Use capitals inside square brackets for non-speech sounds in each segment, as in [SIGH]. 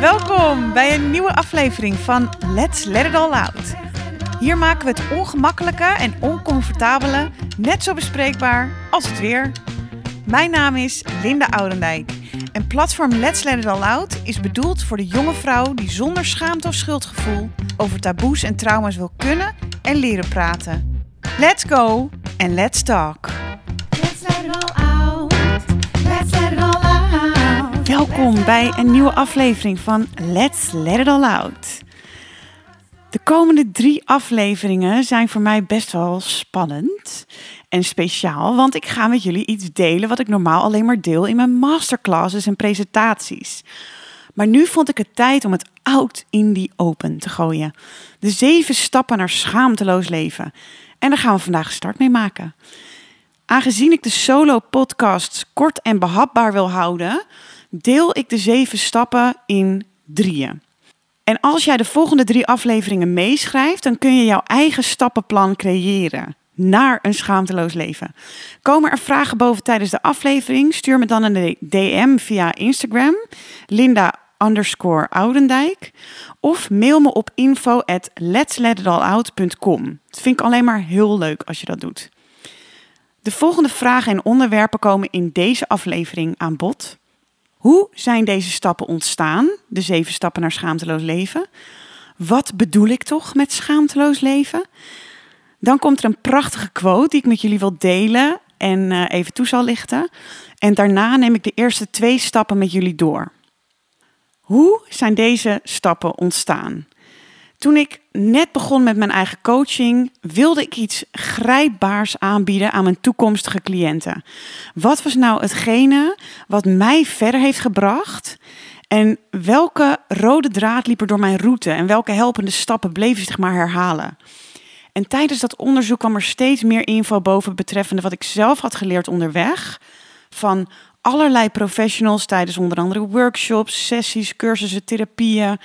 Welkom out. bij een nieuwe aflevering van Let's Let It All Out. Hier maken we het ongemakkelijke en oncomfortabele net zo bespreekbaar als het weer. Mijn naam is Linda Oudendijk en platform Let's Let It All Out is bedoeld voor de jonge vrouw die zonder schaamte of schuldgevoel over taboes en trauma's wil kunnen en leren praten. Let's go en let's talk. Let's let it all out. Let's let it all out. Welkom bij een nieuwe aflevering van Let's Let It All Out. De komende drie afleveringen zijn voor mij best wel spannend en speciaal, want ik ga met jullie iets delen wat ik normaal alleen maar deel in mijn masterclasses en presentaties. Maar nu vond ik het tijd om het out in the open te gooien. De zeven stappen naar schaamteloos leven. En daar gaan we vandaag start mee maken. Aangezien ik de solo-podcasts kort en behapbaar wil houden, deel ik de zeven stappen in drieën. En als jij de volgende drie afleveringen meeschrijft, dan kun je jouw eigen stappenplan creëren naar een schaamteloos leven. Komen er vragen boven tijdens de aflevering? Stuur me dan een DM via Instagram, Linda underscore Oudendijk. Of mail me op info at. Dat vind ik alleen maar heel leuk als je dat doet. De volgende vragen en onderwerpen komen in deze aflevering aan bod. Hoe zijn deze stappen ontstaan? De zeven stappen naar schaamteloos leven. Wat bedoel ik toch met schaamteloos leven? Dan komt er een prachtige quote die ik met jullie wil delen en eh, even toe zal lichten. En daarna neem ik de eerste twee stappen met jullie door. Hoe zijn deze stappen ontstaan? Toen ik net begon met mijn eigen coaching, wilde ik iets grijpbaars aanbieden aan mijn toekomstige cliënten. Wat was nou hetgene wat mij verder heeft gebracht? En welke rode draad liep er door mijn route? En welke helpende stappen bleven zich maar herhalen? En tijdens dat onderzoek kwam er steeds meer info boven betreffende wat ik zelf had geleerd onderweg. Van allerlei professionals tijdens onder andere workshops, sessies, cursussen, therapieën.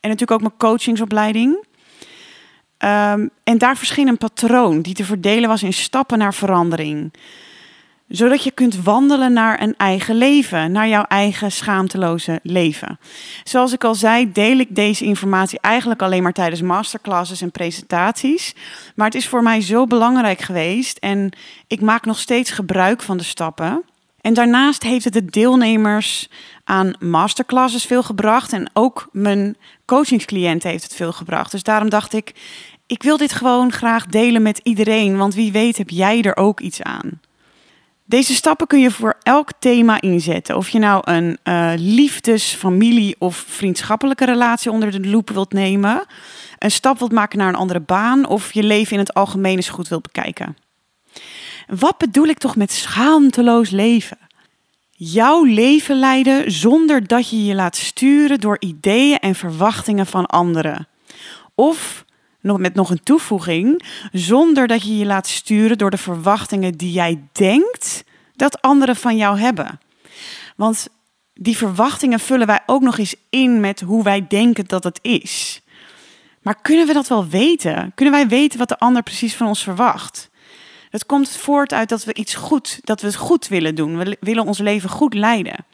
En natuurlijk ook mijn coachingsopleiding. Ehm, en daar verscheen een patroon die te verdelen was in stappen naar verandering. Zodat je kunt wandelen naar een eigen leven, naar jouw eigen schaamteloze leven. Zoals ik al zei, deel ik deze informatie eigenlijk alleen maar tijdens masterclasses en presentaties. Maar het is voor mij zo belangrijk geweest en ik maak nog steeds gebruik van de stappen. En daarnaast heeft het de deelnemers aan masterclasses veel gebracht. En ook mijn coachingscliënten heeft het veel gebracht. Dus daarom dacht ik, ik wil dit gewoon graag delen met iedereen. Want wie weet heb jij er ook iets aan. Deze stappen kun je voor elk thema inzetten. Of je nou een eh, liefdes-, familie- of vriendschappelijke relatie onder de loep wilt nemen. Een stap wilt maken naar een andere baan. Of je leven in het algemeen eens goed wilt bekijken. Wat bedoel ik toch met schaamteloos leven? Jouw leven leiden zonder dat je je laat sturen door ideeën en verwachtingen van anderen. Of met nog een toevoeging, zonder dat je je laat sturen door de verwachtingen die jij denkt dat anderen van jou hebben. Want die verwachtingen vullen wij ook nog eens in met hoe wij denken dat het is. Maar kunnen we dat wel weten? Kunnen wij weten wat de ander precies van ons verwacht? Het komt voort uit dat we iets goed, dat we het goed willen doen. We willen ons leven goed leiden.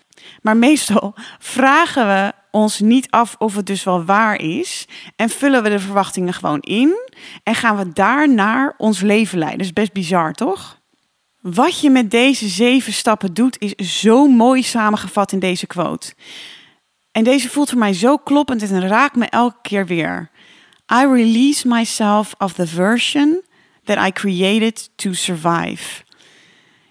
Maar meestal [LAUGHS] vragen we ons niet af of het dus wel waar is. En vullen we de verwachtingen gewoon in. En gaan we daarnaar ons leven leiden. Dat is best bizar, toch? Wat je met deze zeven stappen doet, is zo mooi samengevat in deze quote. En deze voelt voor mij zo kloppend en raakt me elke keer weer. I release myself of the version that I created to survive.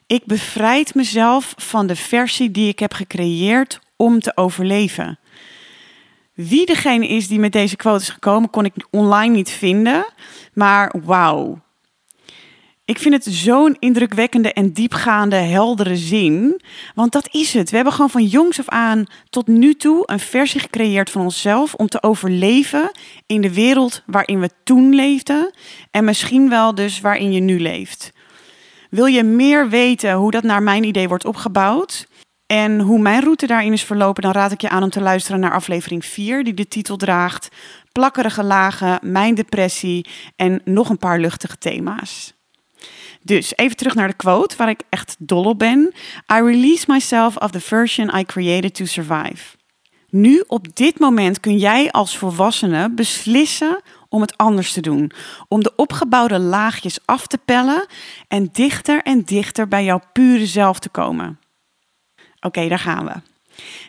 Ik bevrijd mezelf van de versie die ik heb gecreëerd om te overleven. Wie degene is die met deze quote is gekomen, kon ik online niet vinden. Maar wauw. Ik vind het zo'n indrukwekkende en diepgaande, heldere zin. Want dat is het. We hebben gewoon van jongs af aan tot nu toe een versie gecreëerd van onszelf om te overleven in de wereld waarin we toen leefden en misschien wel dus waarin je nu leeft. Wil je meer weten hoe dat naar mijn idee wordt opgebouwd en hoe mijn route daarin is verlopen, dan raad ik je aan om te luisteren naar aflevering 4, die de titel draagt Plakkerige lagen, mijn depressie en nog een paar luchtige thema's. Dus even terug naar de quote waar ik echt dol op ben. I release myself of the version I created to survive. Nu, op dit moment, kun jij als volwassene beslissen om het anders te doen. Om de opgebouwde laagjes af te pellen en dichter en dichter bij jouw pure zelf te komen. Oké, daar gaan we.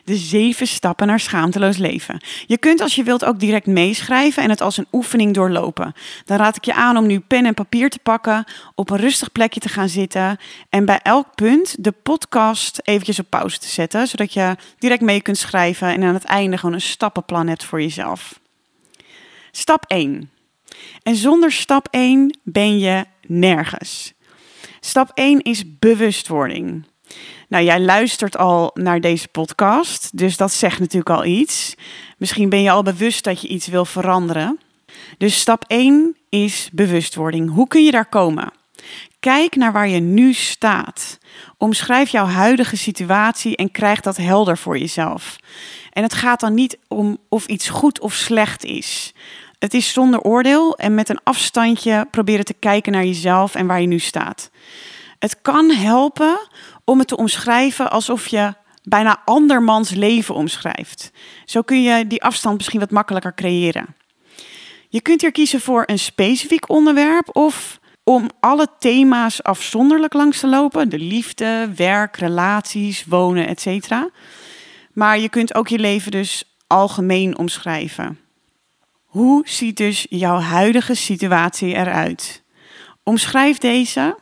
De zeven stappen naar schaamteloos leven. Je kunt als je wilt ook direct meeschrijven en het als een oefening doorlopen. Dan raad ik je aan om nu pen en papier te pakken, op een rustig plekje te gaan zitten en bij elk punt de podcast eventjes op pauze te zetten, zodat je direct mee kunt schrijven en aan het einde gewoon een stappenplan hebt voor jezelf. Stap 1. En zonder stap 1 ben je nergens. Stap 1 is bewustwording. Nou, jij luistert al naar deze podcast, dus dat zegt natuurlijk al iets. Misschien ben je al bewust dat je iets wil veranderen. Dus stap 1 is bewustwording. Hoe kun je daar komen? Kijk naar waar je nu staat. Omschrijf jouw huidige situatie en krijg dat helder voor jezelf. En het gaat dan niet om of iets goed of slecht is. Het is zonder oordeel en met een afstandje proberen te kijken naar jezelf en waar je nu staat. Het kan helpen om het te omschrijven alsof je bijna andermans leven omschrijft. Zo kun je die afstand misschien wat makkelijker creëren. Je kunt hier kiezen voor een specifiek onderwerp of om alle thema's afzonderlijk langs te lopen: de liefde, werk, relaties, wonen, etc. Maar je kunt ook je leven dus algemeen omschrijven. Hoe ziet dus jouw huidige situatie eruit? Omschrijf deze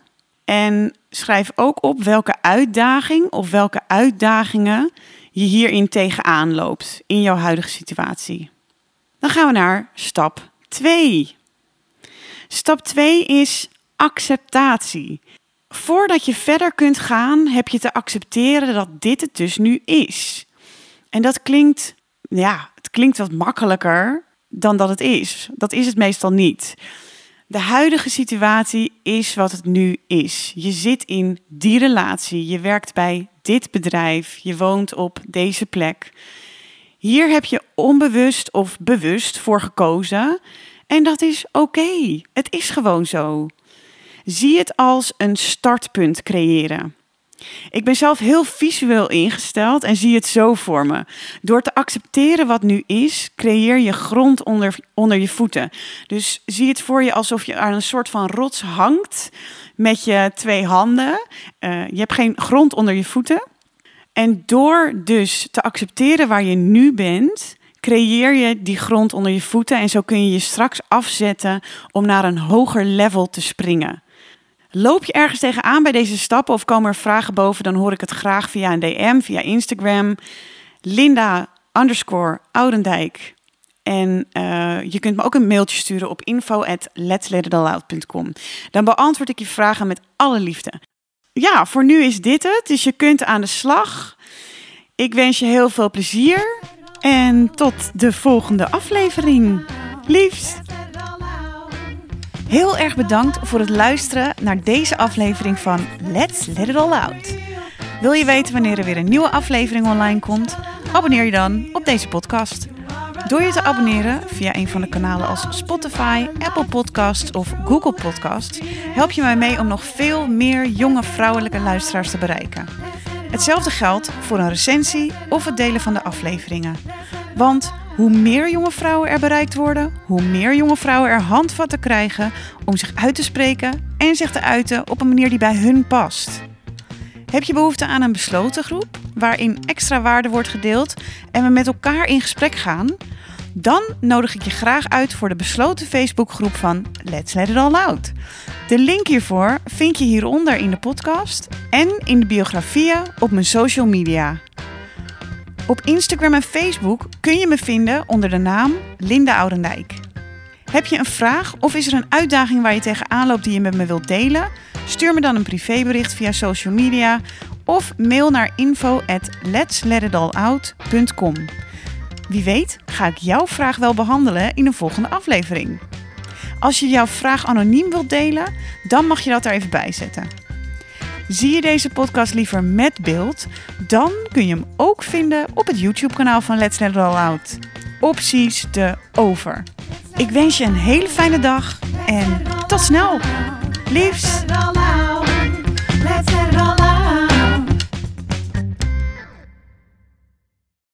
en schrijf ook op welke uitdaging of welke uitdagingen je hierin tegenaan loopt in jouw huidige situatie. Dan gaan we naar stap 2. Stap 2 is acceptatie. Voordat je verder kunt gaan, heb je te accepteren dat dit het dus nu is. En dat klinkt, ja, het klinkt wat makkelijker dan dat het is. Dat is het meestal niet. De huidige situatie is wat het nu is. Je zit in die relatie, je werkt bij dit bedrijf, je woont op deze plek. Hier heb je onbewust of bewust voor gekozen en dat is oké. Het is gewoon zo. Zie het als een startpunt creëren. Ik ben zelf heel visueel ingesteld en zie het zo voor me. Door te accepteren wat nu is, creëer je grond onder, onder je voeten. Dus zie het voor je alsof je aan een soort van rots hangt met je twee handen. Uh, je hebt geen grond onder je voeten. En door dus te accepteren waar je nu bent, creëer je die grond onder je voeten. En zo kun je je straks afzetten om naar een hoger level te springen. Loop je ergens tegenaan bij deze stappen of komen er vragen boven, dan hoor ik het graag via een DM, via Instagram. Linda underscore Oudendijk. En uh, je kunt me ook een mailtje sturen op info at Dan beantwoord ik je vragen met alle liefde. Ja, voor nu is dit het. Dus je kunt aan de slag. Ik wens je heel veel plezier. En tot de volgende aflevering. Liefst. Heel erg bedankt voor het luisteren naar deze aflevering van Let's Let It All Out. Wil je weten wanneer er weer een nieuwe aflevering online komt? Abonneer je dan op deze podcast. Door je te abonneren via een van de kanalen als Spotify, Apple Podcasts of Google Podcasts, help je mij mee om nog veel meer jonge vrouwelijke luisteraars te bereiken. Hetzelfde geldt voor een recensie of het delen van de afleveringen. Want hoe meer jonge vrouwen er bereikt worden, hoe meer jonge vrouwen er handvatten krijgen om zich uit te spreken en zich te uiten op een manier die bij hun past. Heb je behoefte aan een besloten groep waarin extra waarde wordt gedeeld en we met elkaar in gesprek gaan? Dan nodig ik je graag uit voor de besloten Facebookgroep van Let's Let It All Out. De link hiervoor vind je hieronder in de podcast en in de biografieën op mijn social media. Op Instagram en Facebook kun je me vinden onder de naam Linda Oudendijk. Heb je een vraag of is er een uitdaging waar je tegenaan loopt die je met me wilt delen? Stuur me dan een privébericht via social media of mail naar info at. Wie weet ga ik jouw vraag wel behandelen in een volgende aflevering. Als je jouw vraag anoniem wilt delen, dan mag je dat er even bij zetten. Zie je deze podcast liever met beeld? Dan kun je hem ook vinden op het YouTube-kanaal van Let's Let It All Out. Opties de over. Ik wens je een hele fijne dag en tot snel. Liefs.